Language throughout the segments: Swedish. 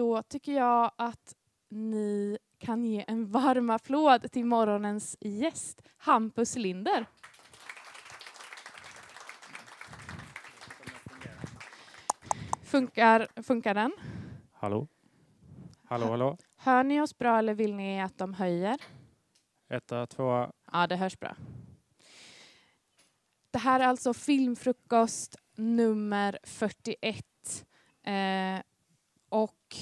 Då tycker jag att ni kan ge en varm applåd till morgonens gäst, Hampus Linder. Funkar, funkar den? Hallå? Hallå, hallå? Hör ni oss bra eller vill ni att de höjer? Etta, tvåa. Ja, det hörs bra. Det här är alltså filmfrukost nummer 41. Eh, och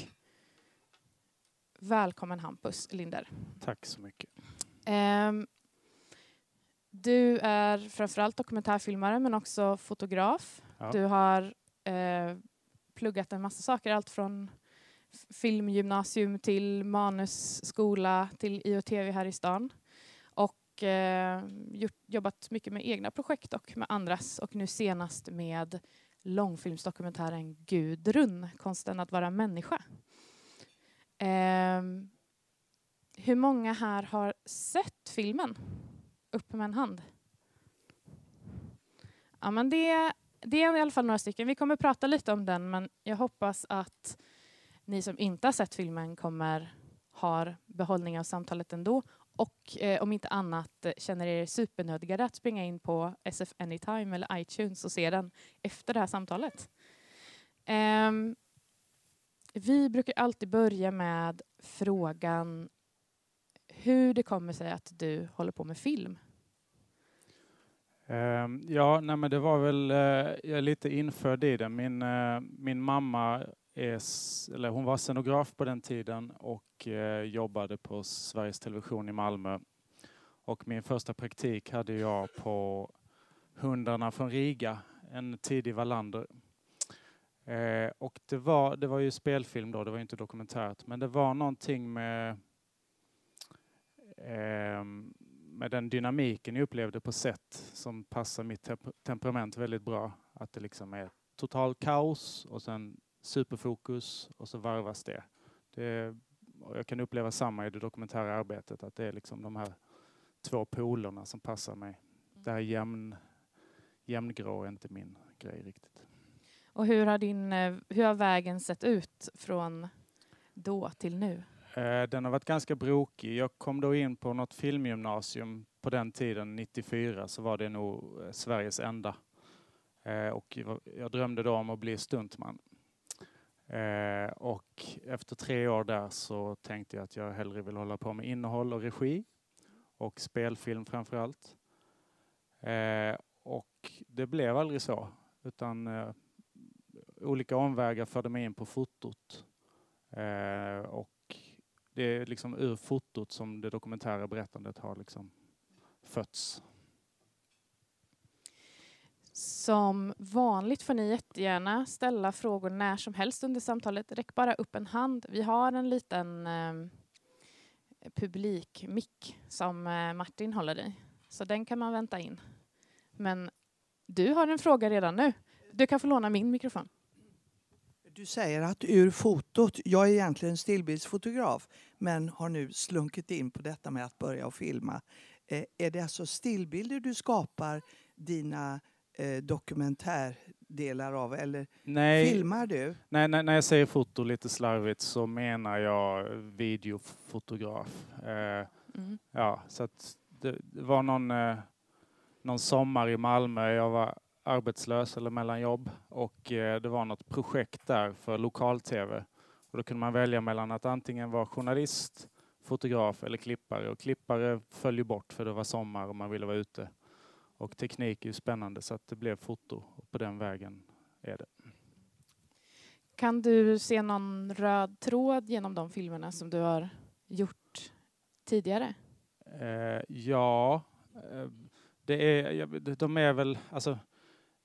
välkommen Hampus Linder. Tack så mycket. Eh, du är framförallt dokumentärfilmare men också fotograf. Ja. Du har eh, pluggat en massa saker, allt från filmgymnasium till manusskola till IOTV här i stan. Och eh, gjort, jobbat mycket med egna projekt och med andras och nu senast med långfilmsdokumentären Gudrun, konsten att vara människa. Eh, hur många här har sett filmen? Upp med en hand. Ja, men det, det är i alla fall några stycken. Vi kommer prata lite om den, men jag hoppas att ni som inte har sett filmen kommer ha behållning av samtalet ändå. Och eh, om inte annat eh, känner er supernödgade att springa in på SF Anytime eller iTunes och se den efter det här samtalet. Um, vi brukar alltid börja med frågan hur det kommer sig att du håller på med film. Um, ja, nej men det var väl, uh, jag är lite införd i det. Min, uh, min mamma är, eller hon var scenograf på den tiden och eh, jobbade på Sveriges Television i Malmö. Och min första praktik hade jag på Hundarna från Riga, en tidig Wallander. Eh, och det var, det var ju spelfilm då, det var inte dokumentärt, men det var någonting med ehm, med den dynamiken jag upplevde på set som passar mitt temperament väldigt bra. Att det liksom är total kaos och sen superfokus och så varvas det. det och jag kan uppleva samma i det dokumentära arbetet, att det är liksom de här två polerna som passar mig. Det här jämn, jämngrå är inte min grej riktigt. Och hur har, din, eh, hur har vägen sett ut från då till nu? Eh, Den har varit ganska brokig. Jag kom då in på något filmgymnasium på den tiden, 94, så var det nog eh, Sveriges enda. Och jag drömde då om att bli stuntman. Eh, Och efter tre år där så tänkte jag att jag hellre vill hålla på med innehåll och regi och spelfilm framför allt. Eh, Och det blev aldrig så, utan eh, olika omvägar förde mig in på fotot. Eh, och det är liksom ur fotot som det dokumentära berättandet har liksom fötts. Som vanligt får ni jättegärna ställa frågor när som helst under samtalet. Räck bara upp en hand. Vi har en liten eh, publikmick som eh, Martin håller i. Så den kan man vänta in. Men du har en fråga redan nu. Du kan få låna min mikrofon. Du säger att ur fotot, jag är egentligen stillbildsfotograf men har nu slunkit in på detta med att börja och filma. Eh, är det alltså stillbilder du skapar dina eh, dokumentärdelar av eller Nej, filmar du? nej, nej, när jag säger foto lite slarvigt så menar jag videofotograf. Eh, Mm. Ja, så att det, det var någon, eh, någon sommar i Malmö. Jag var arbetslös eller mellan jobb och eh, det var något projekt där för lokal-tv. Och då kunde man välja mellan att antingen vara journalist, fotograf eller klippare. Och klippare föll ju bort för det var sommar och man ville vara ute. Och teknik är ju spännande så att det blev foto och på den vägen är det. Kan du se någon röd tråd genom de filmerna som du har gjort tidigare? Eh, ja, eh, det är, de- är väl, alltså,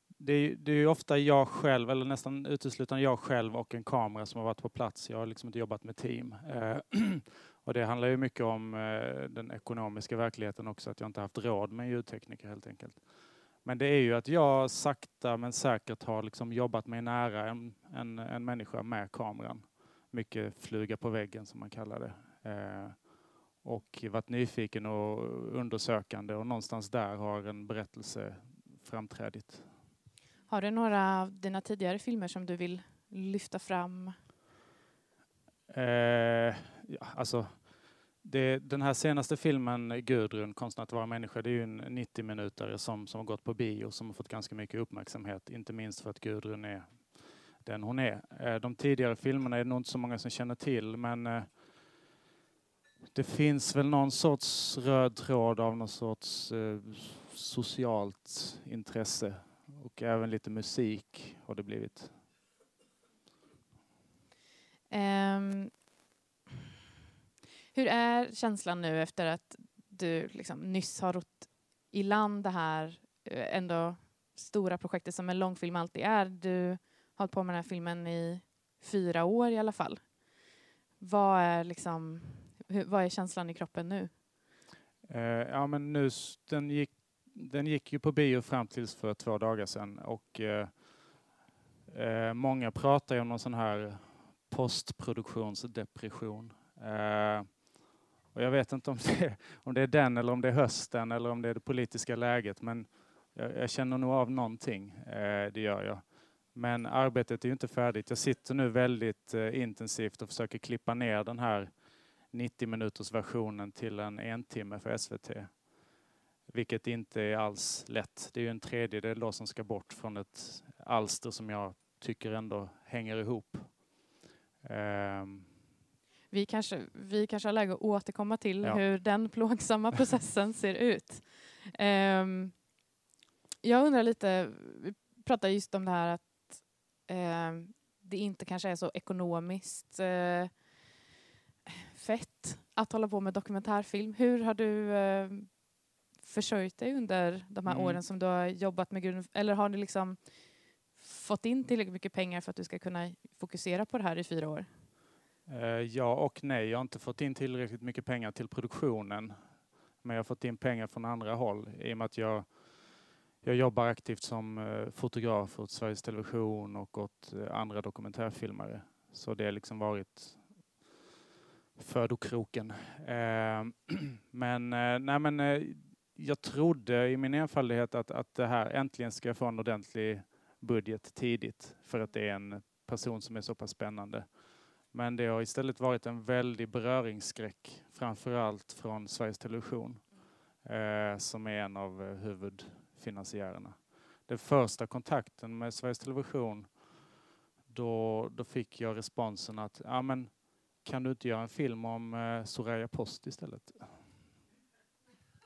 det är, det är ofta jag själv, eller nästan uteslutande jag själv och en kamera som har varit på plats. Jag har liksom inte jobbat med team. Eh, och det handlar ju mycket om eh, den ekonomiska verkligheten också, att jag inte haft råd med ljudtekniker helt enkelt. Men det är ju att jag sakta men säkert har liksom jobbat mig nära en, en, en människa med kameran. Mycket fluga på väggen som man kallar det. Eh, och varit nyfiken och undersökande och någonstans där har en berättelse framträdit. Har du några av dina tidigare filmer som du vill lyfta fram? Eh, ja, alltså, det, den här senaste filmen, Gudrun, Konsten att vara människa, det är ju en 90 minuter som, som har gått på bio som har fått ganska mycket uppmärksamhet. Inte minst för att Gudrun är den hon är. Eh, de tidigare filmerna är det nog inte så många som känner till men eh, det finns väl någon sorts röd tråd av någon sorts eh, socialt intresse och även lite musik har det blivit. Um, hur är känslan nu efter att du liksom nyss har rott i land det här eh, ändå stora projektet som en långfilm alltid är? Du har hållit på med den här filmen i fyra år i alla fall. Vad är, liksom, hur, vad är känslan i kroppen nu? Uh, ja, men nu, den, gick, den gick ju på bio fram tills för två dagar sedan och uh, uh, många pratar ju om någon sån här postproduktionsdepression. Eh, och jag vet inte om det, om det är den eller om det är hösten eller om det är det politiska läget men jag, jag känner nog av någonting, eh, det gör jag. Men arbetet är ju inte färdigt. Jag sitter nu väldigt eh, intensivt och försöker klippa ner den här 90 minuters versionen till en en timme för SVT. Vilket inte är alls lätt. Det är ju en tredjedel då som ska bort från ett alster som jag tycker ändå hänger ihop. Um, vi kanske, vi kanske har läge att återkomma till ja. hur den plågsamma processen ser ut. Um, jag undrar lite, vi pratar just om det här att uh, det inte kanske är så ekonomiskt uh, fett att hålla på med dokumentärfilm. Hur har du uh, försörjt dig under de här mm. åren som du har jobbat med grund, eller har du liksom fått in tillräckligt mycket pengar för att du ska kunna fokusera på det här i fyra år? Eh, ja och nej. Jag har inte fått in tillräckligt mycket pengar till produktionen. Men jag har fått in pengar från andra håll i och med att jag, jag jobbar aktivt som eh, fotograf åt Sveriges Television och åt eh, andra dokumentärfilmare. Så det har liksom varit födokroken. Ehm, men, nej men jag trodde i min enfaldighet att, att det här äntligen ska jag få en ordentlig budget tidigt för att det är en person som är så pass spännande. Men det har istället varit en väldig beröringsskräck, framförallt från Sveriges Television, eh, som är en av eh, huvudfinansiärerna. Den första kontakten med Sveriges Television, då, då fick jag responsen att ja, men, kan du inte göra en film om eh, Soraya Post istället?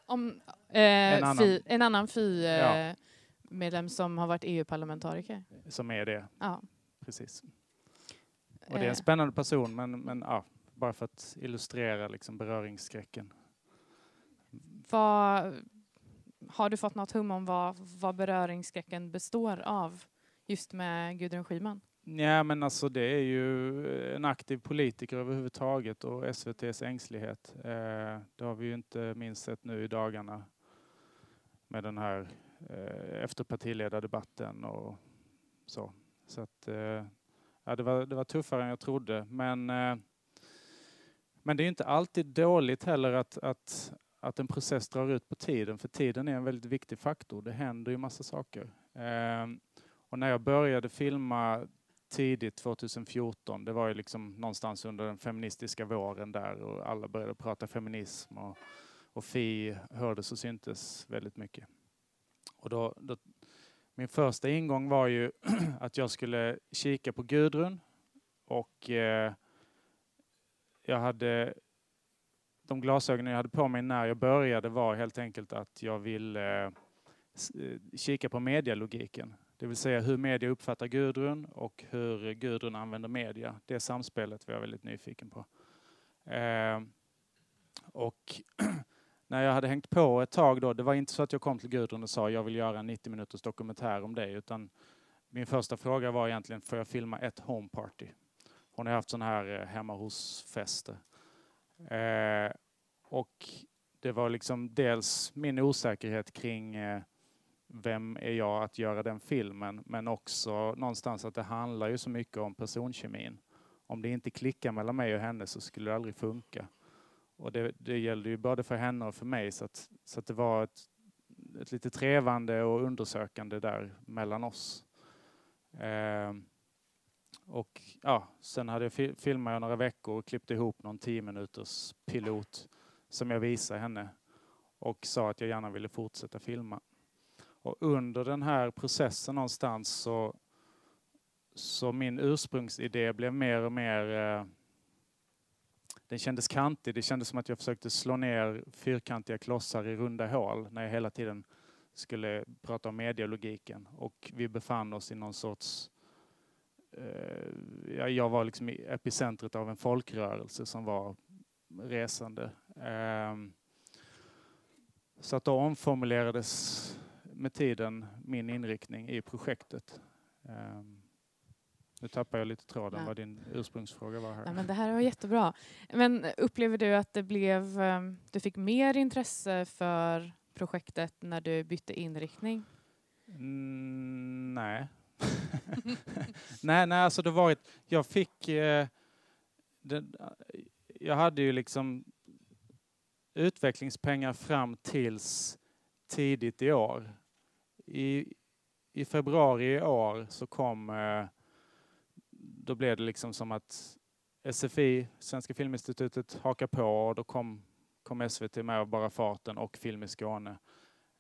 Om eh, en annan, fi, en annan FI-medlem ja. Som har varit EU-parlamentariker? Som är det, ja. precis. Och det är en eh. spännande person, men, men ja, bara för att illustrera liksom beröringsskräcken. Vad, har du fått något hum om vad, vad beröringsskräcken består av just med Gudrun Schyman? Ja, men alltså det är ju en aktiv politiker överhuvudtaget och SVTs ängslighet. Eh, det har vi ju inte minst sett nu i dagarna med den här Eh, efter partiledardebatten och så. Så att eh, ja, det, var, det var tuffare än jag trodde. Men, eh, men det är inte alltid dåligt heller att, att, att en process drar ut på tiden, för tiden är en väldigt viktig faktor. Det händer ju massa saker. Och när jag började filma tidigt 2014, det var ju liksom någonstans under den feministiska våren där och alla började prata feminism och, och Fi hördes och syntes väldigt mycket. Och då, då min första ingång var ju att jag skulle kika på Gudrun och eh, jag hade de glasögonen jag hade på mig när jag började var helt enkelt att jag ville eh, eh kika på medialogiken. Det vill säga hur media uppfattar Gudrun och hur Gudrun använder media. Det samspelet var jag väldigt nyfiken på. Eh, och när jag hade hängt på ett tag då, det var inte så att jag kom till Gudrun och sa jag vill göra en 90 minuters dokumentär om dig, utan min första fråga var egentligen, får jag filma ett homeparty? Hon har haft sådana här eh, hemma hos-fester. Eh, och det var liksom dels min osäkerhet kring eh, vem är jag att göra den filmen, men också någonstans att det handlar ju så mycket om personkemin. Om det inte klickar mellan mig och henne så skulle det aldrig funka. Och det, det gällde ju både för henne och för mig så att, så att det var ett, ett lite trevande och undersökande där mellan oss. Eh, och ja, sen hade jag fi filmat jag några veckor och klippte ihop någon 10 minuters pilot som jag visade henne och sa att jag gärna ville fortsätta filma. Och under den här processen någonstans så, så min ursprungsidé blev mer och mer eh, den kändes kantig. Det kändes som att jag försökte slå ner fyrkantiga klossar i runda hål när jag hela tiden skulle prata om medialogiken. Och vi befann oss i någon sorts... Eh, jag var liksom i epicentret av en folkrörelse som var resande. Eh, så att då omformulerades med tiden min inriktning i projektet. Eh, nu tappar jag lite tråden Ja. vad din ursprungsfråga var här. Ja, men det här var jättebra. Men upplever du att det blev, eh, du fick mer intresse för projektet när du bytte inriktning? Mm, nej. nej, nej, alltså det var ett, jag fick, eh, det, jag hade ju liksom utvecklingspengar fram tills tidigt i år. I, i februari i år så kom, eh, då blev det liksom som att SFI, Svenska Filminstitutet, hakade på och då kom, kom SVT med av bara farten och Film i Skåne.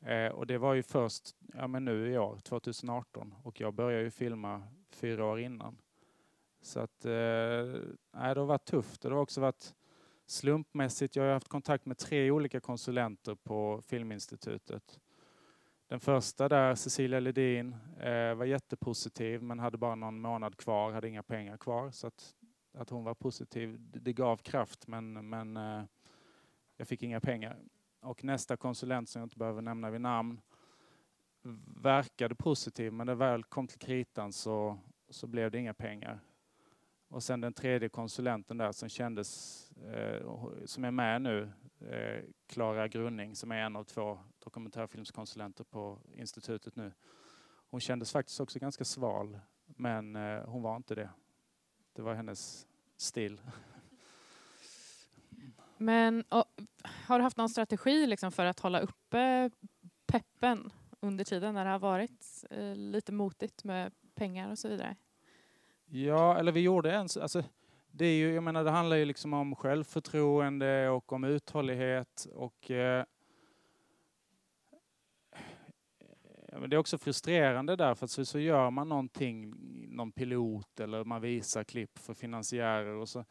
Eh, och det var ju först ja, men nu i år, 2018, och jag började ju filma fyra år innan. Så att, eh, nej, det har varit tufft. Det har också varit slumpmässigt. Jag har haft kontakt med tre olika konsulenter på Filminstitutet. Den första där, Cecilia Ledin, eh, var jättepositiv men hade bara någon månad kvar, hade inga pengar kvar. Så att, att hon var positiv, det, gav kraft men, men eh, jag fick inga pengar. Och nästa konsulent som jag inte behöver nämna vid namn verkade positiv men när det väl kom till kritan så, så blev det inga pengar. Och sen den tredje konsulenten där som kändes, eh, som är med nu, eh, Grunning som är en av två dokumentärfilmskonsulenter på institutet nu. Hon kändes faktiskt också ganska sval men eh, hon var inte det. Det var hennes stil. Men och, har du haft någon strategi liksom för att hålla uppe peppen under tiden när det har varit eh, lite motigt med pengar och så vidare? Ja, eller vi gjorde en... Alltså, det, är ju, jag menar, det handlar ju liksom om självförtroende och om uthållighet. Och, eh, men det är också frustrerande därför att så, så gör man någonting, någon pilot eller man visar klipp för finansiärer och så,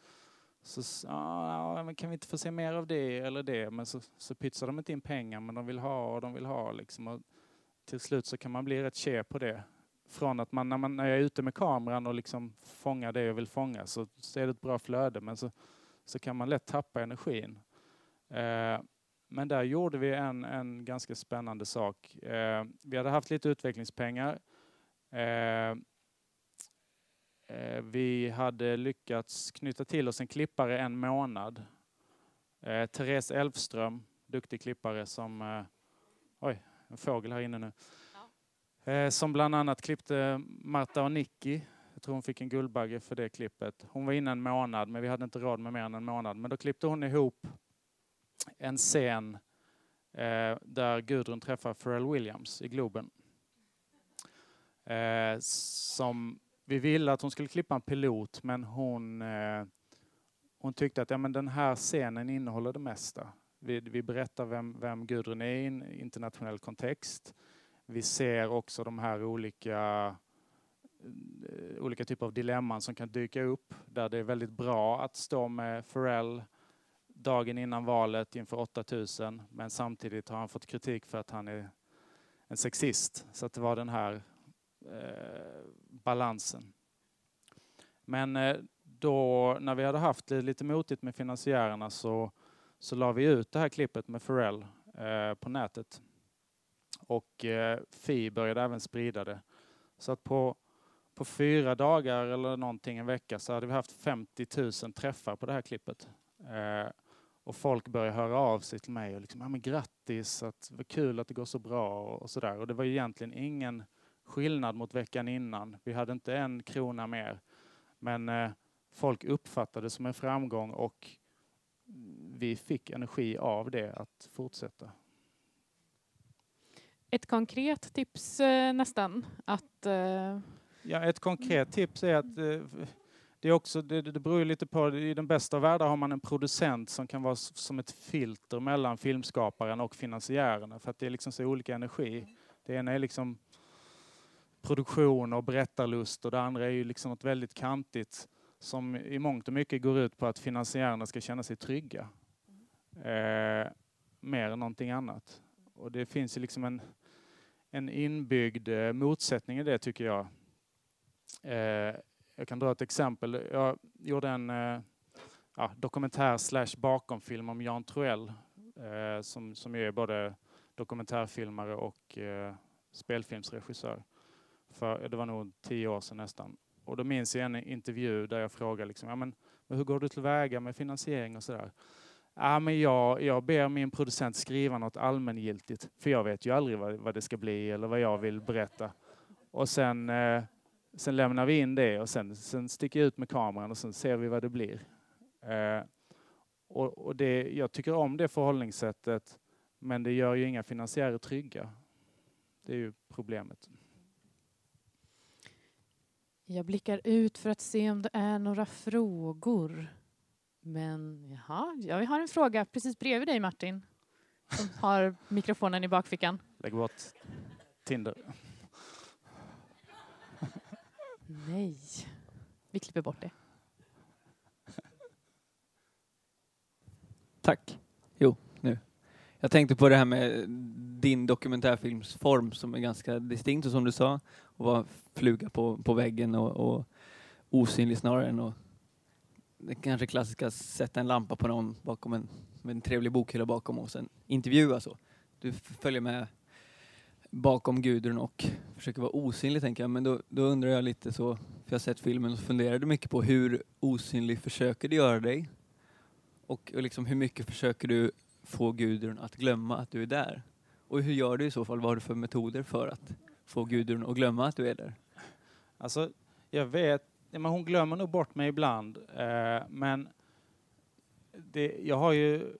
så ah, men kan vi inte få se mer av det eller det? Men så, så pytsar de inte in pengar men de vill ha och de vill ha. Liksom. Och till slut så kan man bli rätt tje på det från att man när, man, när jag är ute med kameran och liksom fångar det jag vill fånga så, så är det ett bra flöde men så, så kan man lätt tappa energin. Eh, men där gjorde vi en, en ganska spännande sak. Eh, vi hade haft lite utvecklingspengar. Eh, eh vi hade lyckats knyta till oss en klippare en månad. Eh, Therese Elfström, duktig klippare som... Eh, oj, en fågel här inne nu. Eh, som bland annat klippte Marta och Nicky. Jag tror hon fick en Guldbagge för det klippet. Hon var inne en månad, men vi hade inte råd med mer än en månad. Men då klippte hon ihop en scen eh, där Gudrun träffar Pharrell Williams i Globen. Eh, som vi ville att hon skulle klippa en pilot, men hon, eh, hon tyckte att ja, men den här scenen innehåller det mesta. Vi, vi berättar vem, vem Gudrun är i en internationell kontext. Vi ser också de här olika, eh, olika typer av dilemman som kan dyka upp där det är väldigt bra att stå med Pharrell dagen innan valet inför 8000 men samtidigt har han fått kritik för att han är en sexist. Så att det var den här eh, balansen. Men eh, då när vi hade haft det lite motigt med finansiärerna så, så la vi ut det här klippet med Pharrell eh, på nätet. Och eh, Fi började även sprida det. Så att på, på fyra dagar eller någonting en vecka så hade vi haft 50 000 träffar på det här klippet. Eh, och folk började höra av sig till mig och liksom, ja men grattis, att, vad kul att det går så bra och, och sådär. Och det var egentligen ingen skillnad mot veckan innan. Vi hade inte en krona mer. Men eh, folk uppfattade det som en framgång och vi fick energi av det att fortsätta. Ett konkret tips eh, nästan att eh, Ja, ett konkret tips är att eh, det, är också, det, det beror lite på, i den bästa av världar har man en producent som kan vara som ett filter mellan filmskaparen och finansiärerna för att det är liksom så olika energi. Det ena är liksom produktion och berättarlust och det andra är ju liksom något väldigt kantigt som i mångt och mycket går ut på att finansiärerna ska känna sig trygga. Eh, mer än någonting annat. Och det finns ju liksom en, en inbyggd eh, motsättning i det tycker jag. Eh, jag kan dra ett exempel. Jag gjorde en eh, ja, dokumentär slash bakomfilm om Jan Troell eh, som, som är både dokumentärfilmare och eh, spelfilmsregissör. För, det var nog tio år sedan nästan. Och då minns jag en intervju där jag frågade liksom, ja, men, men hur går du tillväga med finansiering och sådär? Ja, men jag, jag ber min producent skriva något allmängiltigt, för jag vet ju aldrig vad, vad det ska bli eller vad jag vill berätta. Och sen, eh, sen lämnar vi in det och sen, sen sticker jag ut med kameran och sen ser vi vad det blir. Eh, och, och det, jag tycker om det förhållningssättet, men det gör ju inga finansiärer trygga. Det är ju problemet. Jag blickar ut för att se om det är några frågor. Men jaha, ja, vi har en fråga precis bredvid dig Martin. Som har mikrofonen i bakfickan. Lägg bort Tinder. Nej, vi klipper bort det. Tack. Jo, nu. Jag tänkte på det här med din dokumentärfilmsform som är ganska distinkt och som du sa, och vara fluga på, på väggen och, och osynlig snarare än att det kanske klassiska sätta en lampa på någon bakom en, med en trevlig bokhylla bakom och sen intervjua så. Du följer med bakom Gudrun och försöker vara osynlig tänker jag. Men då, då undrar jag lite så, för jag har sett filmen och funderade mycket på hur osynlig försöker du göra dig? Och, och liksom hur mycket försöker du få Gudrun att glömma att du är där? Och hur gör du i så fall? Vad har du för metoder för att få Gudrun att glömma att du är där? Alltså, jag vet, men hon glömmer nog bort mig ibland. Eh, men det, jag har ju,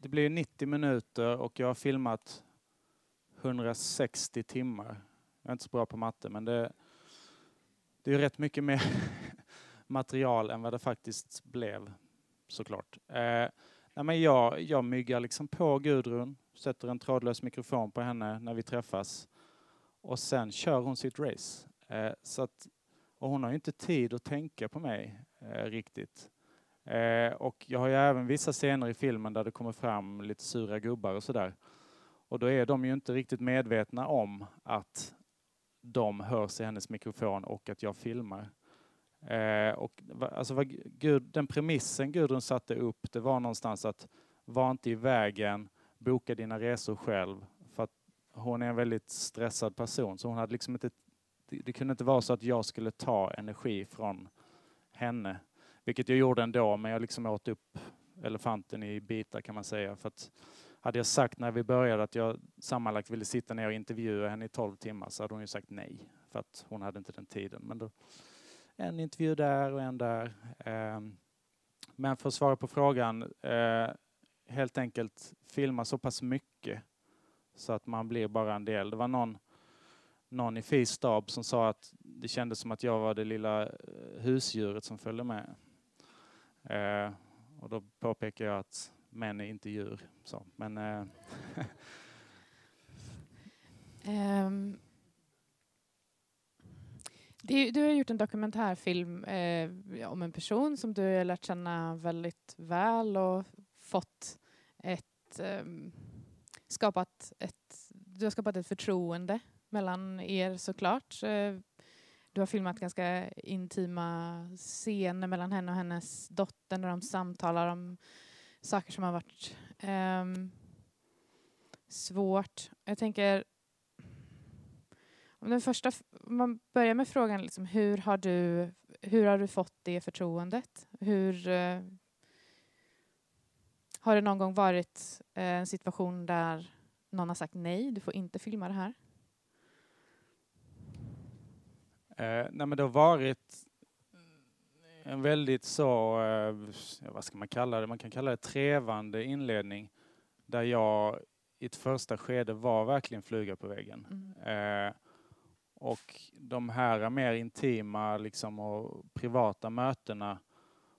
det blir 90 minuter och jag har filmat 160 timmar. Jag är inte så bra på matte, men det, det är ju rätt mycket mer material än vad det faktiskt blev, såklart. Eh, nej, men jag, jag myggar liksom på Gudrun, sätter en trådlös mikrofon på henne när vi träffas och sen kör hon sitt race. Eh, så att, och hon har ju inte tid att tänka på mig eh, riktigt. Eh, och jag har ju även vissa scener i filmen där det kommer fram lite sura gubbar och sådär. Och då är de ju inte riktigt medvetna om att de hörs i hennes mikrofon och att jag filmar. Eh, och va- alltså vad Gud, den premissen Gudrun satte upp, det var någonstans att var inte i vägen, boka dina resor själv. För att hon är en väldigt stressad person, så hon hade liksom inte det, det kunde inte vara så att jag skulle ta energi från henne. Vilket jag gjorde ändå, men jag liksom åt upp elefanten i bitar kan man säga. För att hade jag sagt när vi började att jag sammanlagt ville sitta ner och intervjua henne i 12 timmar så hade hon ju sagt nej. För att hon hade inte den tiden. Men då, en intervju där och en där. Ehm, men för att svara på frågan, eh, helt enkelt filma så pass mycket så att man blir bara en del. Det var någon någon i FIs stab som sa att det kändes som att jag var det lilla eh, husdjuret som följde med. Eh, och då påpekar jag att män är inte djur. Så, men, eh, um, det, du har gjort en dokumentärfilm eh, om en person som du har lärt känna väldigt väl och fått ett, ehm, skapat ett, du har skapat ett förtroende mellan er såklart. Eh, du har filmat ganska intima scener mellan henne och hennes dotter när de samtalar om saker som har varit um, svårt. Jag tänker om den första, om man börjar med frågan liksom, hur, har du, hur har du fått det förtroendet? Hur, uh, har det någon gång varit eh, en situation där någon har sagt nej, du får inte filma det här? Eh, nej, men det har varit en väldigt så, eh, vad ska man kalla det, man kan kalla det trevande inledning där jag i ett första skede var verkligen fluga på väggen. Mm. Eh, Och de här mer intima liksom, och privata mötena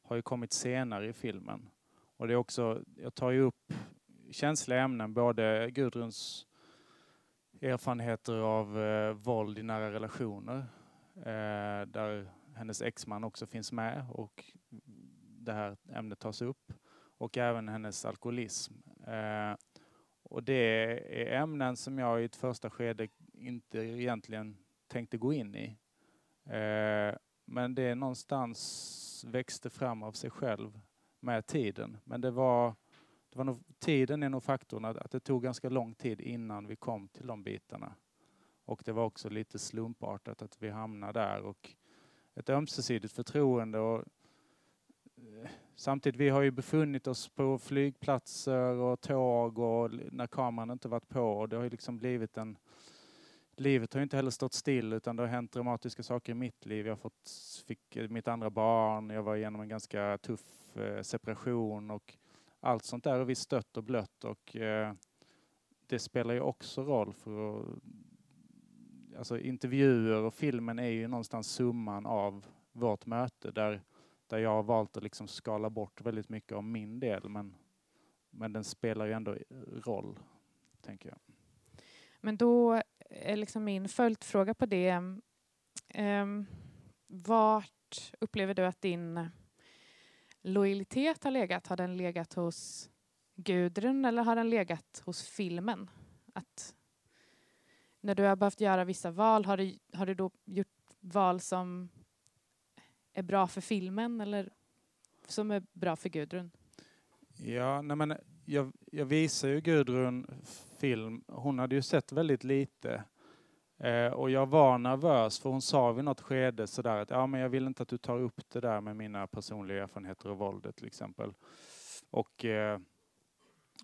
har ju kommit senare i filmen. Och det är också, jag tar ju upp känsliga ämnen, både Gudruns erfarenheter av eh, våld i nära relationer, Eh, där hennes exman också finns med och det här ämnet tas upp, och även hennes alkoholism. Eh, och det är ämnen som jag i ett första skede inte egentligen tänkte gå in i. Eh, men det någonstans växte fram av sig själv med tiden. Men det var, det var nog, tiden är nog faktorn, att, att det tog ganska lång tid innan vi kom till de bitarna. Och det var också lite slumpartat att vi hamnade där och ett ömsesidigt förtroende. Och, eh, samtidigt, vi har ju befunnit oss på flygplatser och tåg och när kameran inte varit på och det har ju liksom blivit en livet har inte heller stått still utan det har hänt dramatiska saker i mitt liv. Jag fått, fick eh, mitt andra barn, jag var igenom en ganska tuff eh, separation och allt sånt där har vi stött och blött och eh, det spelar ju också roll för att, alltså intervjuer och filmen är ju någonstans summan av vårt möte där, där jag har valt att liksom skala bort väldigt mycket av min del men, men den spelar ju ändå roll, tänker jag. Men då är liksom min följdfråga på det. Um, vart upplever du att din lojalitet har legat? Har den legat hos Gudrun eller har den legat hos filmen? Att när du har behövt göra vissa val, har du, har du då gjort val som är bra för filmen eller som är bra för Gudrun? Ja, nej men jag, jag visar ju Gudrun film. Hon hade ju sett väldigt lite. Eh, och jag var nervös för hon sa vid något skede sådär att ja, men jag vill inte att du tar upp det där med mina personliga erfarenheter av våldet till exempel. Och, eh,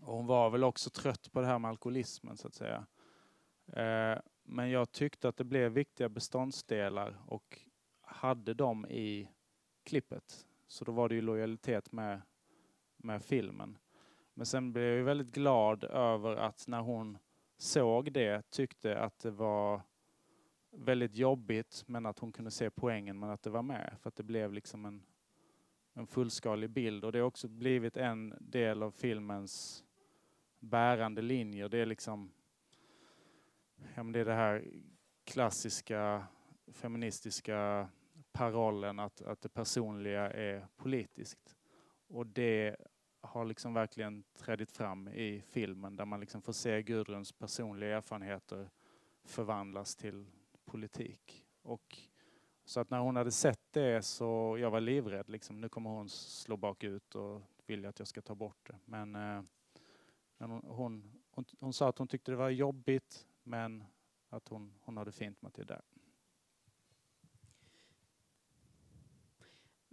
och hon var väl också trött på det här med alkoholismen så att säga. Eh, men jag tyckte att det blev viktiga beståndsdelar och hade dem i klippet. Så då var det ju lojalitet med, med filmen. Men sen blev jag väldigt glad över att när hon såg det tyckte att det var väldigt jobbigt men att hon kunde se poängen med att det var med. För att det blev liksom en, en fullskalig bild och det har också blivit en del av filmens bärande linjer. Det är liksom ja, men det är det här klassiska feministiska parollen att, att det personliga är politiskt. Och det har liksom verkligen trädit fram i filmen där man liksom får se Gudruns personliga erfarenheter förvandlas till politik. Och så att när hon hade sett det så jag var livrädd. Liksom, nu kommer hon slå bakut och vilja att jag ska ta bort det. Men, eh, men hon, hon, hon, hon, sa att hon tyckte det var jobbigt men att hon, hon hade fint med det där.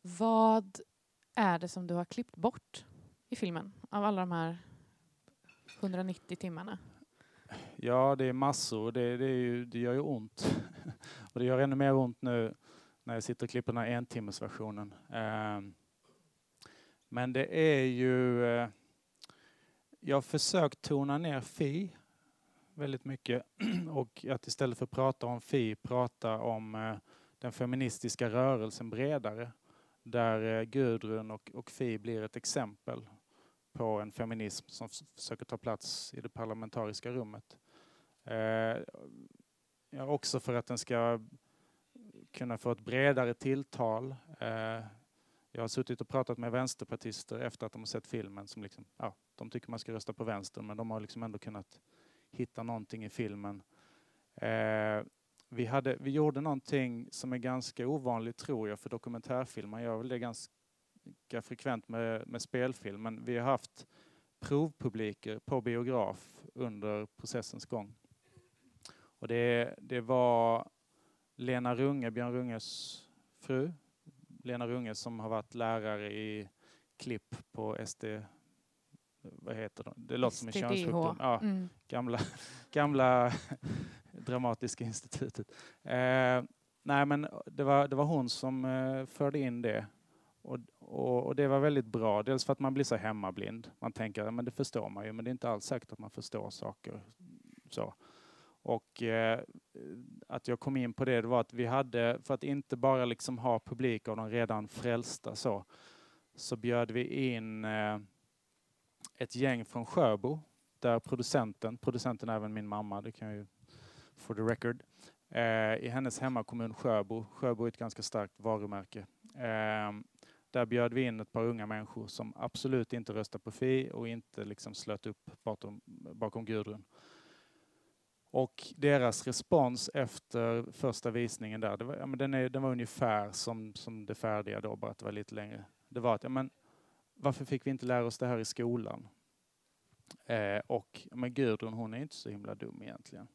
Vad är det som du har klippt bort i filmen av alla de här 190 timmarna? Ja, det är massor. Det, det, är ju, det gör ju ont. och det gör ännu mer ont nu när jag sitter och klipper den här entimmersversionen. Ehm, men det är ju... Eh, jag har försökt tona ner Fi väldigt mycket och att istället för att prata om Fi prata om eh, den feministiska rörelsen bredare. Där eh, Gudrun och, och Fi blir ett exempel på en feminism som försöker ta plats i det parlamentariska rummet. Eh, ja, också för att den ska kunna få ett bredare tilltal. Eh, jag har suttit och pratat med vänsterpartister efter att de har sett filmen som liksom, ja, de tycker man ska rösta på vänster men de har liksom ändå kunnat hitta någonting i filmen. Eh, vi, hade, vi gjorde någonting som är ganska ovanligt tror jag för dokumentärfilm. Man gör väl det ganska frekvent med, med spelfilm, men vi har haft provpubliker på biograf under processens gång. Och det, det var Lena Runge, Björn Runges fru, Lena Runge som har varit lärare i klipp på SD vad heter det? Det låter som en könssjukdom. Ja, mm. Gamla, gamla Dramatiska institutet. Eh, nej men det var, det var hon som eh, förde in det och, och, och, det var väldigt bra, dels för att man blir så hemmablind. Man tänker, men det förstår man ju, men det är inte alls säkert att man förstår saker. Så. Och eh, att jag kom in på det, det var att vi hade, för att inte bara liksom ha publik av de redan frälsta så, så bjöd vi in eh, ett gäng från Sjöbo, där producenten, producenten är även min mamma, det kan jag ju for the record, eh, i hennes hemmakommun Sjöbo. Sjöbo är ett ganska starkt varumärke. Eh, där bjöd vi in ett par unga människor som absolut inte röstade på Fi och inte liksom slöt upp bakom, bakom Gudrun. Och deras respons efter första visningen där, det var, ja, men den, är, den var ungefär som, som det färdiga då, bara att det var lite längre. Det var att, ja, men varför fick vi inte lära oss det här i skolan? Eh, och men Gudrun, hon är inte så himla dum egentligen.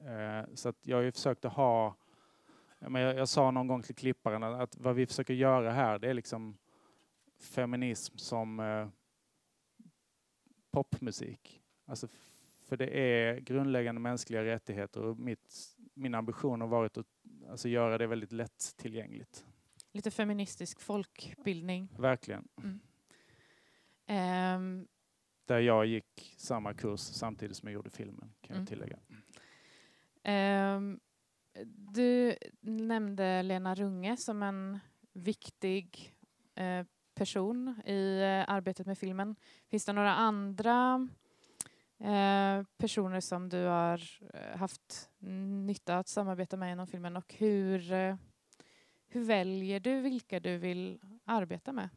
Eh, så att jag har ju försökt att ha, men jag, jag sa någon gång till klipparen att, att vad vi försöker göra här, det är liksom feminism som eh, popmusik. Alltså för det är grundläggande mänskliga rättigheter och mitt, min ambition har varit att alltså, göra det väldigt lättillgängligt. Lite feministisk folkbildning. Verkligen. Mm. Um, Där jag gick samma kurs samtidigt som jag gjorde filmen, kan Mm. jag tillägga. um, du nämnde Lena Runge som en viktig eh, person i eh, arbetet med filmen. Finns det några andra eh, personer som du har eh, haft nytta att samarbeta med inom filmen och hur, eh, hur väljer du vilka du vill arbeta med?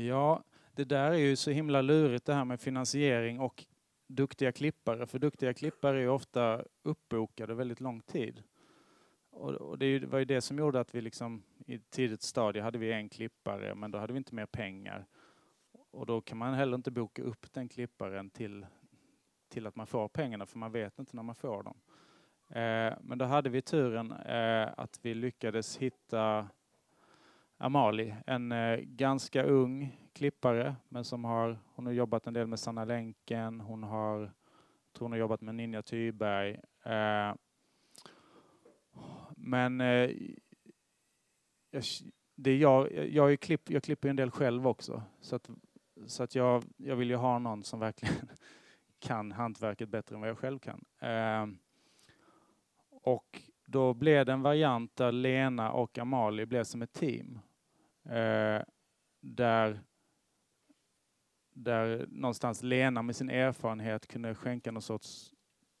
Ja, det där är ju så himla lurigt det här med finansiering och duktiga klippare. För duktiga klippare är ju ofta uppbokade väldigt lång tid. Och, det var ju det som gjorde att vi liksom i ett tidigt stadie hade vi en klippare men då hade vi inte mer pengar. Och då kan man heller inte boka upp den klipparen till, till att man får pengarna för man vet inte när man får dem. Eh, men då hade vi turen eh, att vi lyckades hitta Amali, en eh, ganska ung klippare men som har, hon har jobbat en del med Sanna Länken, hon har, tror hon har jobbat med Ninja Thyberg. Eh, men eh, jag, det är jag, jag, är klipp, jag klipper en del själv också så att, så att jag, jag vill ju ha någon som verkligen kan hantverket bättre än vad jag själv kan. Och då blev det en variant där Lena och Amalie blev som ett team. Eh, där, där någonstans Lena med sin erfarenhet kunde skänka någon sorts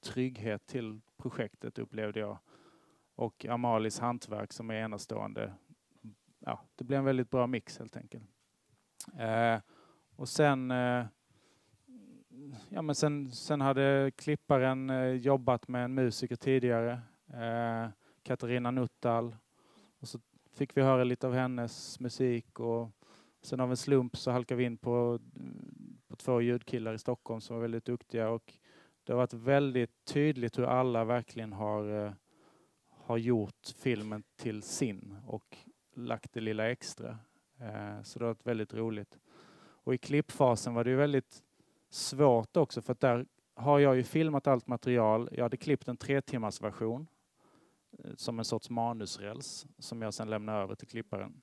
trygghet till projektet upplevde jag. Och Amalis hantverk som är enastående. Ja, det blev en väldigt bra mix helt enkelt. Eh, och sen, eh, ja, men sen, sen hade klipparen eh, jobbat med en musiker tidigare, eh, Katarina Nuttal. Fick vi höra lite av hennes musik och sen av en slump så halkade vi in på, på två ljudkillar i Stockholm som var väldigt duktiga och det har varit väldigt tydligt hur alla verkligen har, eh, har gjort filmen till sin och lagt det lilla extra. Eh, så det har varit väldigt roligt. Och i klippfasen var det ju väldigt svårt också för att där har jag ju filmat allt material. Jag hade klippt en tre timmars version Eh, som en sorts manusräls som jag sen lämnade över till klipparen.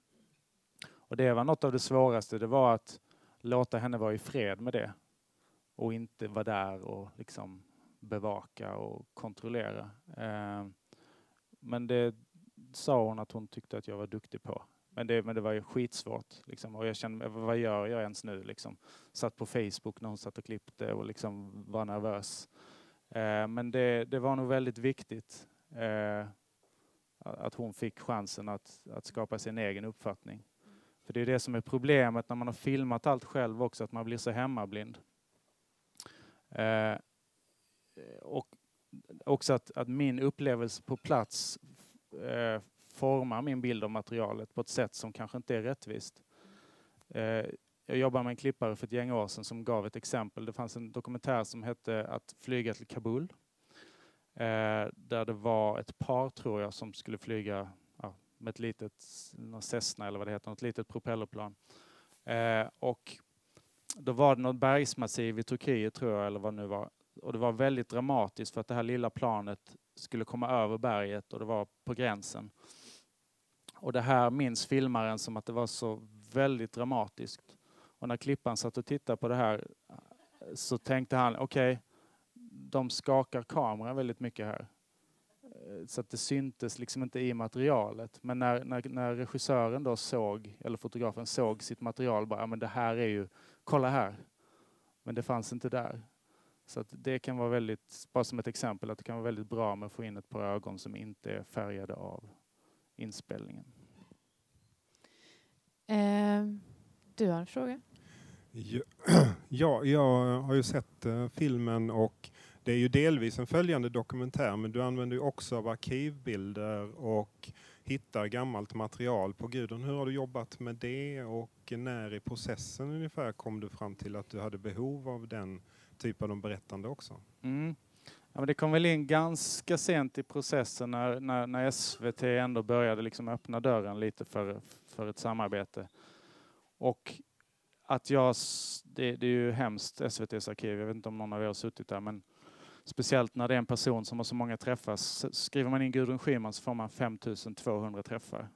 Och det var något av det svåraste, det var att låta henne vara i fred med det och inte vara där och liksom bevaka och kontrollera. Eh, men det sa hon att hon tyckte att jag var duktig på. Men det, men det var ju skitsvårt. Liksom. Och jag kände, vad gör jag ens nu? Liksom. Satt på Facebook när hon satt och klippte och liksom var nervös. Eh, men det, det var nog väldigt viktigt eh, att hon fick chansen att, att skapa sin egen uppfattning. För det är det som är problemet när man har filmat allt själv också, att man blir så hemmablind. Eh, och också att, att min upplevelse på plats eh, formar min bild av materialet på ett sätt som kanske inte är rättvist. Eh, jag jobbade med en klippare för ett gäng år sedan som gav ett exempel. Det fanns en dokumentär som hette Att flyga till Kabul. Eh, där det var ett par, tror jag, som skulle flyga ja, med ett litet Cessna eller vad det heter, något litet propellerplan. Eh, och då var det något bergsmassiv i Turkiet, tror jag, eller vad det nu var. Och det var väldigt dramatiskt för att det här lilla planet skulle komma över berget och det var på gränsen. Och det här minns filmaren som att det var så väldigt dramatiskt. Och när klippan satt och tittade på det här eh, så tänkte han, okej, de skakar kameran väldigt mycket här. Eh, Så att det syntes liksom inte i materialet. Men när, när, när regissören då såg, eller fotografen såg sitt material, bara, ja, men det här är ju, kolla här. Men det fanns inte där. Så att det kan vara väldigt, bara som ett exempel, att det kan vara väldigt bra med att få in ett par ögon som inte är färgade av inspelningen. Eh, du har en fråga? Ja, ja, jag har ju sett eh, filmen och det är ju delvis en följande dokumentär men du använder ju också av arkivbilder och hittar gammalt material på Gudrun. Hur har du jobbat med det och när i processen ungefär kom du fram till att du hade behov av den typen av berättande också? Mm. Ja, men det kom väl in ganska sent i processen när, när, när SVT ändå började liksom öppna dörren lite för, för ett samarbete. Och att jag, det, det är ju hemskt, SVTs arkiv, jag vet inte om någon av er har suttit där, men speciellt när det är en person som har så många träffar. Skriver man in Gudrun Schyman så får man 5200 träffar.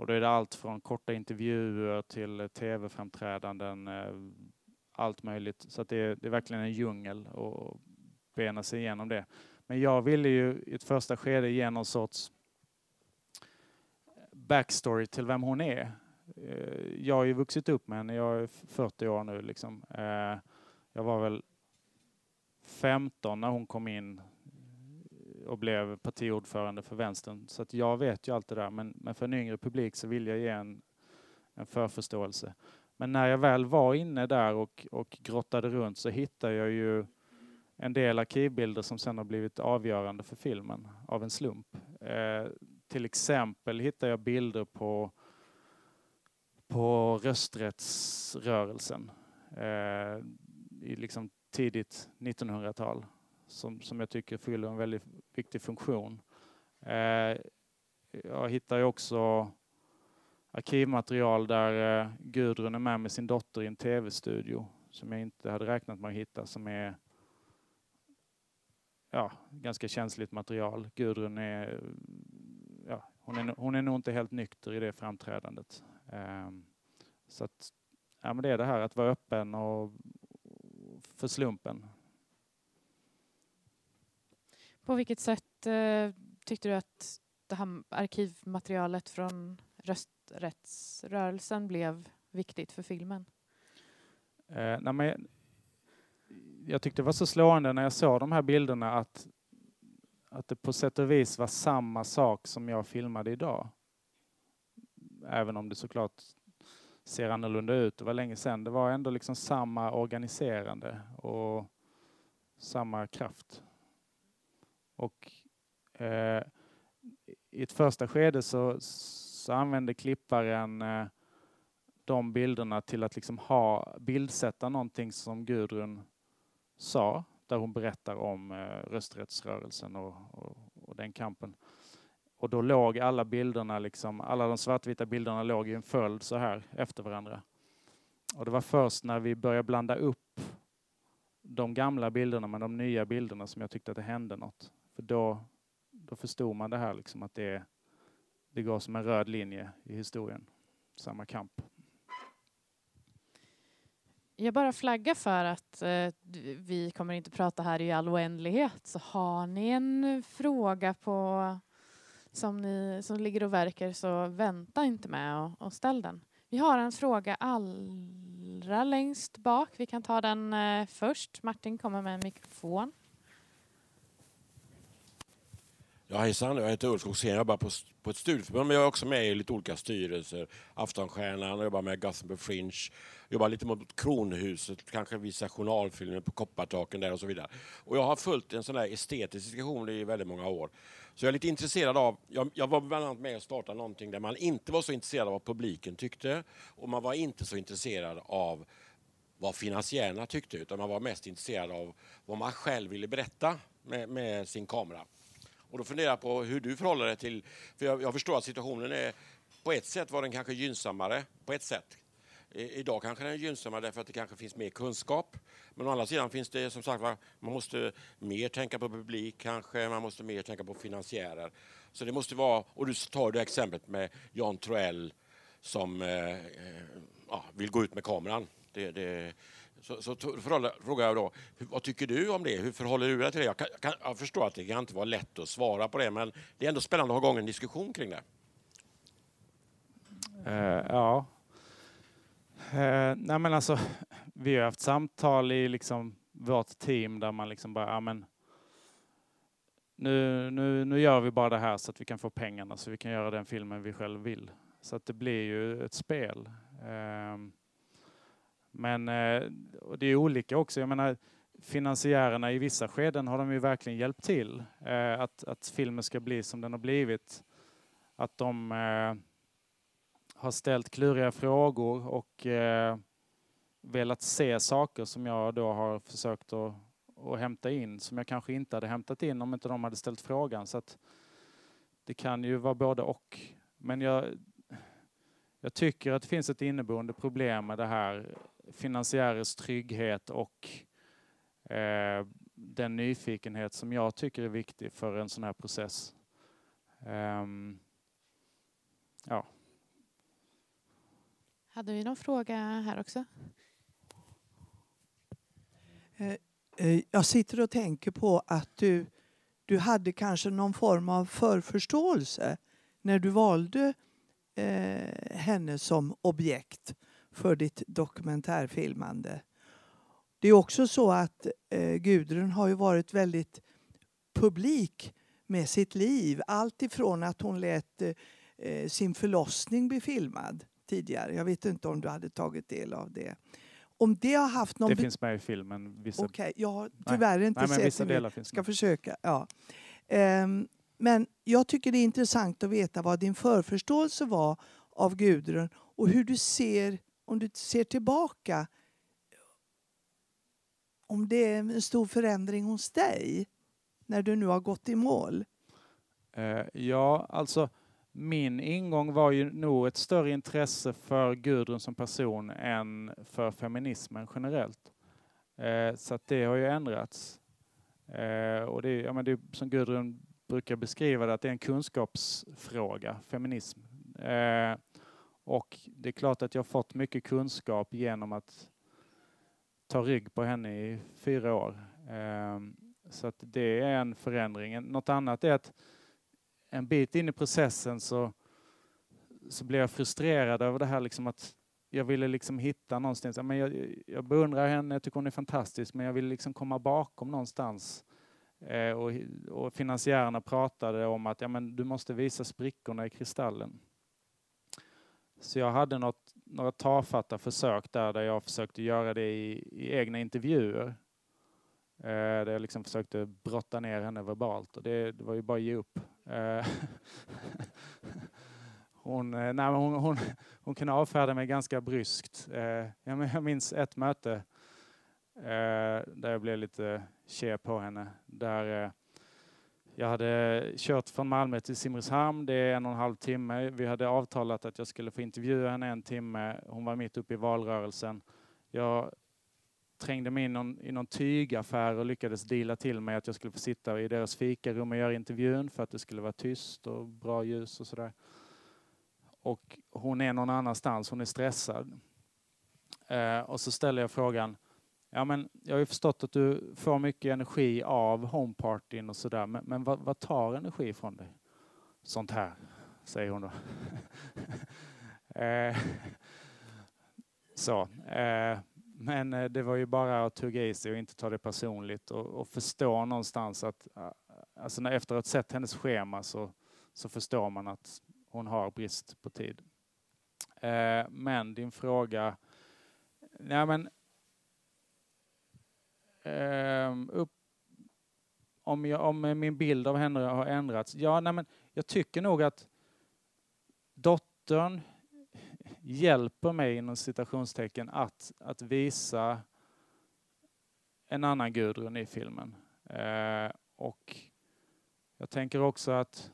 Och då är det allt från korta intervjuer till tv-framträdanden, eh, allt möjligt. Så att det, är, det är verkligen en djungel att bena sig igenom det. Men jag ville ju i ett första skede ge någon sorts eh, backstory till vem hon är. Eh, jag har ju vuxit upp med henne, jag är 40 år nu. Liksom. Jag var väl 15 när hon kom in och blev partiordförande för vänstern. Så att jag vet ju allt det där. Men, men för en yngre publik så vill jag ge en, en förförståelse. Men när jag väl var inne där och, och grottade runt så hittade jag ju en del arkivbilder som sen har blivit avgörande för filmen av en slump. Eh, till exempel hittade jag bilder på, på rösträttsrörelsen eh, i liksom tidigt 1900-tal som, som jag tycker fyller en väldigt viktig funktion. Eh, jag hittar ju också arkivmaterial där eh, Gudrun är med med sin dotter i en tv-studio som jag inte hade räknat med att hitta som är ja, ganska känsligt material. Gudrun är, ja, hon är, hon är nog inte helt nykter i det framträdandet. Eh, så att, ja men det är det här att vara öppen och för slumpen. På vilket sätt eh, tyckte du att det här arkivmaterialet från rösträttsrörelsen blev viktigt för filmen? Eh, nej, men jag tyckte det var så slående när jag såg de här bilderna att, att det på sätt och vis var samma sak som jag filmade idag. Även om det såklart ser annorlunda ut. Det var länge sedan. Det var ändå liksom samma organiserande och samma kraft. Och eh, i ett första skede så, så använde klipparen eh, de bilderna till att liksom ha, bildsätta någonting som Gudrun sa, där hon berättar om eh, rösträttsrörelsen och, och, och den kampen. Och då låg alla bilderna, liksom, alla de svartvita bilderna låg i en följd så här efter varandra. Och det var först när vi började blanda upp de gamla bilderna med de nya bilderna som jag tyckte att det hände något. För då, då förstod man det här liksom att det, det går som en röd linje i historien. Samma kamp. Jag bara flaggar för att eh, vi kommer inte prata här i all oändlighet. Så har ni en fråga på som, ni, som ligger och verkar så vänta inte med och, och ställ den. Vi har en fråga allra längst bak. Vi kan ta den eh, först. Martin kommer med en mikrofon. Ja, hejsan, jag heter Ulf Skogsén. Jag jobbar på, på ett studieförbund men jag är också med i lite olika styrelser. Aftonstjärnan, jag jobbar med Gothenburg Fringe, Jag jobbar lite mot Kronhuset, kanske vissa journalfilmer på Koppartaken där och så vidare. Och jag har följt en sån där estetisk diskussion i väldigt många år. Så jag är lite intresserad av, jag, jag var bland annat med och startade någonting där man inte var så intresserad av vad publiken tyckte och man var inte så intresserad av vad finansiärerna tyckte utan man var mest intresserad av vad man själv ville berätta med, med sin kamera. Och då funderar jag på hur du förhåller dig till... För jag, jag förstår att situationen är... På ett sätt var den kanske gynnsammare, på ett sätt. I, idag kanske den är gynnsammare därför att det kanske finns mer kunskap. Men å andra sidan finns det som sagt man måste mer tänka på publik kanske, man måste mer tänka på finansiärer. Så det måste vara, och du tar det exemplet med Jan Troell som eh, eh ja, vill gå ut med kameran. Det, det, så, så frågar jag då, vad tycker du om det? Hur förhåller du dig till det? Jag, kan, jag, kan, jag förstår att det kan inte vara lätt att svara på det, men det är ändå spännande att ha igång en diskussion kring det. Uh, ja. Uh, nej men alltså, vi har haft samtal i liksom vårt team där man liksom bara, ja men nu, nu, nu gör vi bara det här så att vi kan få pengarna så vi kan göra den filmen vi själv vill. Så att det blir ju ett spel. Ehm, men eh, och det är olika också. Jag menar, finansiärerna i vissa skeden har de ju verkligen hjälpt till eh, att, att filmen ska bli som den har blivit. Att de eh, har ställt kluriga frågor och velat se saker som jag då har försökt att, att hämta in som jag kanske inte hade hämtat in om inte de hade ställt frågan. Så att det kan ju vara både och. Men jag, jag tycker att det finns ett inneboende problem med det här finansiärers trygghet och eh, den nyfikenhet som jag tycker är viktig för en sån här process. Ehm, ja. Hade vi någon fråga här också? Eh, Jag sitter och tänker på att du, du hade kanske någon form av förförståelse när du valde eh, henne som objekt för ditt dokumentärfilmande. Det är också så att eh, Gudrun har ju varit väldigt publik med sitt liv. Allt ifrån att hon lät eh, sin förlossning bli filmad tidigare. Jag vet inte om du hade tagit del av det. Om det har haft någon... Det finns med i filmen. Vissa, Okej, jag har tyvärr inte nej, sett vissa det. delar finns Ska med. försöka. Ja. Ehm, men jag tycker det är intressant att veta vad din förförståelse var av Gudrun och hur du ser, om du ser tillbaka, om det är en stor förändring hos dig när du nu har gått i mål. Eh, ja, alltså min ingång var ju nog ett större intresse för Gudrun som person än för feminismen generellt. Eh, så att det har ju ändrats. Eh, och det, är- ja, men det är som Gudrun brukar beskriva det, att det är en kunskapsfråga, feminism. Eh, och det är klart att jag har fått mycket kunskap genom att ta rygg på henne i fyra år. Ehm, så att det är en förändring. Något annat är att en bit in i processen så, så blev jag frustrerad över det här liksom att jag ville liksom hitta någonstans, men jag, jag beundrar henne, jag tycker hon är fantastisk, men jag ville liksom komma bakom någonstans. Eh, och, och finansiärerna pratade om att ja, men du måste visa sprickorna i kristallen. Så jag hade något, några tafatta försök där, där jag försökte göra det i, i egna intervjuer. Eh, där jag liksom försökte brotta ner henne verbalt och det, det var ju bara att ge upp. Eh, hon, eh, nej, hon, hon, hon, hon kunde avfärda mig ganska bryskt. Eh, jag minns ett möte eh, där jag blev lite tje på henne. Där eh, jag hade kört från Malmö till Simrishamn, det är en och en halv timme. Vi hade avtalat att jag skulle få intervjua henne en timme. Hon var mitt uppe i valrörelsen. Jag trängde mig in någon, i någon tygaffär och lyckades deala till mig att jag skulle få sitta i deras fikarum och göra intervjun för att det skulle vara tyst och bra ljus och sådär. Och hon är någon annanstans, hon är stressad. Eh, och så ställer jag frågan, ja men jag har ju förstått att du får mycket energi av homepartyn och sådär, men, men vad, vad tar energi från dig? Sånt här, säger hon då. eh, så. Eh, men eh, det var ju bara att tugga i sig och inte ta det personligt och, och förstå någonstans att eh, alltså när efter att ha sett hennes schema så, så förstår man att hon har brist på tid. Eh, men din fråga, nej men Ehm, upp, om, jag, om min bild av henne har ändrats? Ja, nej men jag tycker nog att dottern hjälper mig inom citationstecken att, att visa en annan Gudrun i filmen. Eh, och jag tänker också att,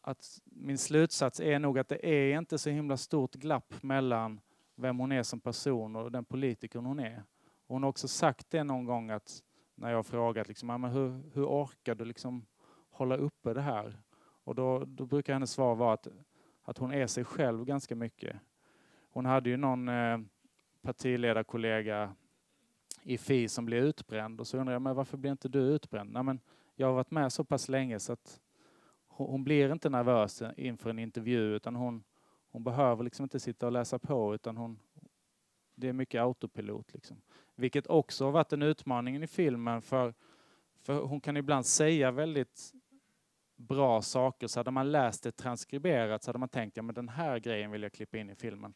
att min slutsats är nog att det är inte så himla stort glapp mellan vem hon är som person och den politiker hon är. Hon har också sagt det någon gång att när jag har frågat liksom, men hur, hur orkar du liksom hålla uppe det här? Och då, då brukar hennes svar vara att, att hon är sig själv ganska mycket. Hon hade ju någon eh, partiledarkollega i Fi som blev utbränd och så undrar jag men varför blir inte du utbränd? Nej, men jag har varit med så pass länge så att hon, hon blir inte nervös inför en intervju utan hon, hon behöver liksom inte sitta och läsa på utan hon, det är mycket autopilot. Liksom. Vilket också har varit en utmaning i filmen för, för hon kan ibland säga väldigt bra saker så hade man läst det transkriberat så hade man tänkt ja men den här grejen vill jag klippa in i filmen.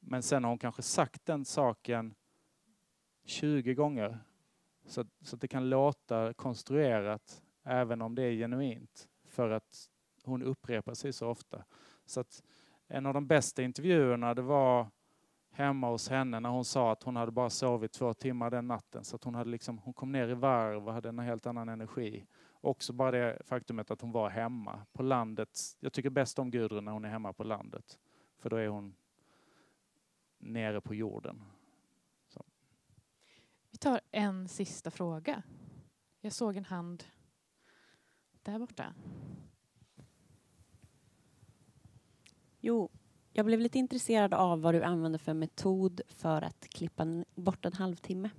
Men sen har hon kanske sagt den saken 20 gånger så, så att det kan låta konstruerat även om det är genuint för att hon upprepar sig så ofta. Så att en av de bästa intervjuerna det var hemma hos henne när hon sa att hon hade bara sovit två timmar den natten. Så att hon, hade liksom, hon kom ner i varv och hade en helt annan energi. Också bara det faktumet att hon var hemma på landet. Jag tycker bäst om Gudrun när hon är hemma på landet. För då är hon nere på jorden. Så. Vi tar en sista fråga. Jag såg en hand där borta. Jo, jag blev lite intresserad av vad du använder för metod för att klippa bort en halvtimme.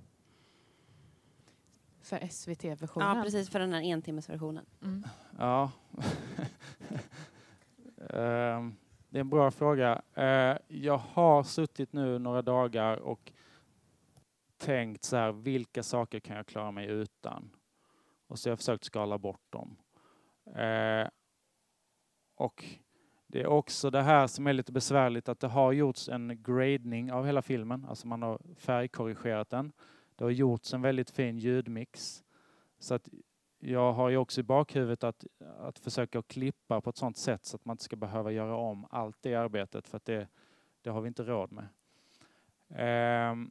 För SVT-versionen? Ja, precis. För den här entimmesversionen. Mm. Ja. Ehm, det är en bra fråga. Eh, jag har suttit nu några dagar och tänkt så här, vilka saker kan jag klara mig utan? Och så har jag försökt skala bort dem. Eh, och det är också det här som är lite besvärligt, att det har gjorts en gradning av hela filmen, alltså man har färgkorrigerat den. Det har gjorts en väldigt fin ljudmix. Så att jag har ju också i bakhuvudet att, att försöka klippa på ett sådant sätt så att man inte ska behöva göra om allt det arbetet för att det, det har vi inte råd med. Um,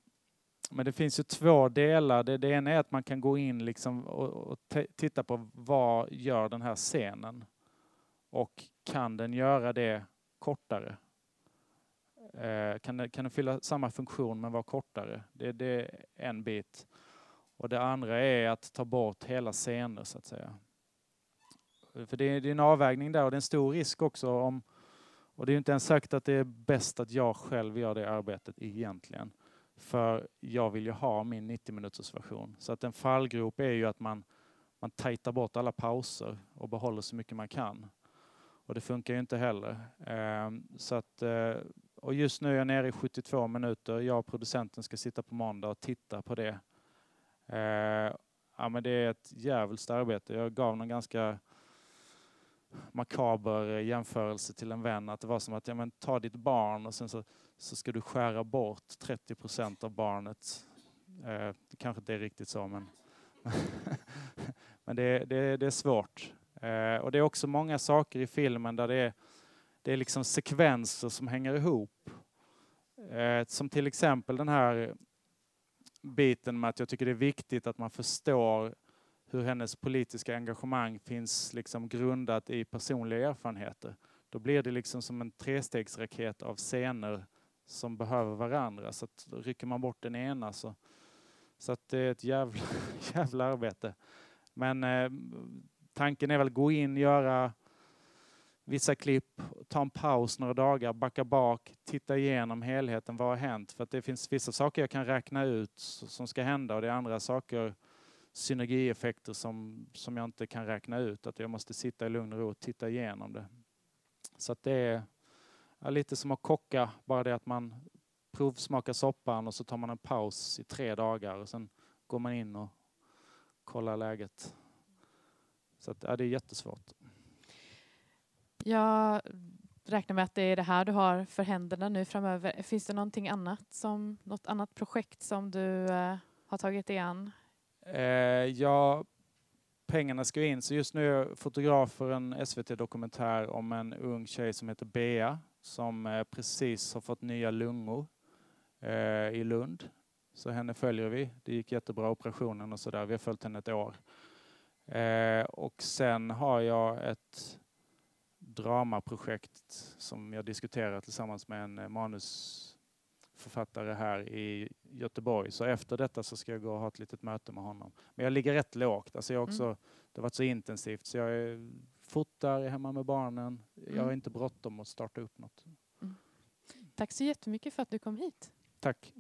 men det finns ju två delar. Det, det ena är att man kan gå in liksom och, och titta på vad gör den här scenen? Och kan den göra det kortare? Eh, kan, den, kan den fylla samma funktion men vara kortare? Det, det är en bit. Och det andra är att ta bort hela scener så att säga. För det är, det är en avvägning där och det är en stor risk också om och det är inte ens sagt att det är bäst att jag själv gör det arbetet egentligen. För jag vill ju ha min 90 minuters version. Så att en fallgrop är ju att man, man tajtar bort alla pauser och behåller så mycket man kan. Och det funkar ju inte heller. Ehm, så att, eh, och just nu är jag nere i 72 minuter. Jag och producenten ska sitta på måndag och titta på det. Ehm, ja, men det är ett djävulskt arbete. Jag gav någon ganska makaber jämförelse till en vän. Att det var som att ja, men, ta ditt barn och sen så, så ska du skära bort 30 procent av barnet. Eh, kanske inte är riktigt så men, men det, det, det är svårt. Eh, och det är också många saker i filmen där det är, det är liksom sekvenser som hänger ihop. Eh, som till exempel den här biten med att jag tycker det är viktigt att man förstår hur hennes politiska engagemang finns liksom grundat i personliga erfarenheter. Då blir det liksom som en trestegsraket av scener som behöver varandra. Så att rycker man bort den ena så, så att det är ett jävla, jävla arbete. Men eh, tanken är väl att gå in, göra vissa klipp, ta en paus några dagar, backa bak, titta igenom helheten. Vad har hänt? För att det finns vissa saker jag kan räkna ut som ska hända och det är andra saker, synergieffekter som, som jag inte kan räkna ut. Att jag måste sitta i lugn och ro och titta igenom det. Så att det är lite som att kocka, bara det att man provsmakar soppan och så tar man en paus i tre dagar och sen går man in och kollar läget. Så att, ja, det är jättesvårt. Jag räknar med att det är det här du har för händerna nu framöver. Finns det någonting annat som, något annat projekt som du eh, har tagit dig an? Eh, ja, pengarna ska in. Så just nu är jag fotograf för en SVT-dokumentär om en ung tjej som heter Bea som eh, precis har fått nya lungor eh, i Lund. Så henne följer vi. Det gick jättebra operationen och sådär. Vi har följt henne ett år. Eh, och sen har jag ett dramaprojekt som jag diskuterar tillsammans med en manusförfattare här i Göteborg. Så efter detta så ska jag gå och ha ett litet möte med honom. Men jag ligger rätt lågt. Alltså jag också, mm. Det har varit så intensivt så jag är, fotar, är hemma med barnen. Jag har mm. inte bråttom att starta upp något. Mm. Tack så jättemycket för att du kom hit. Tack.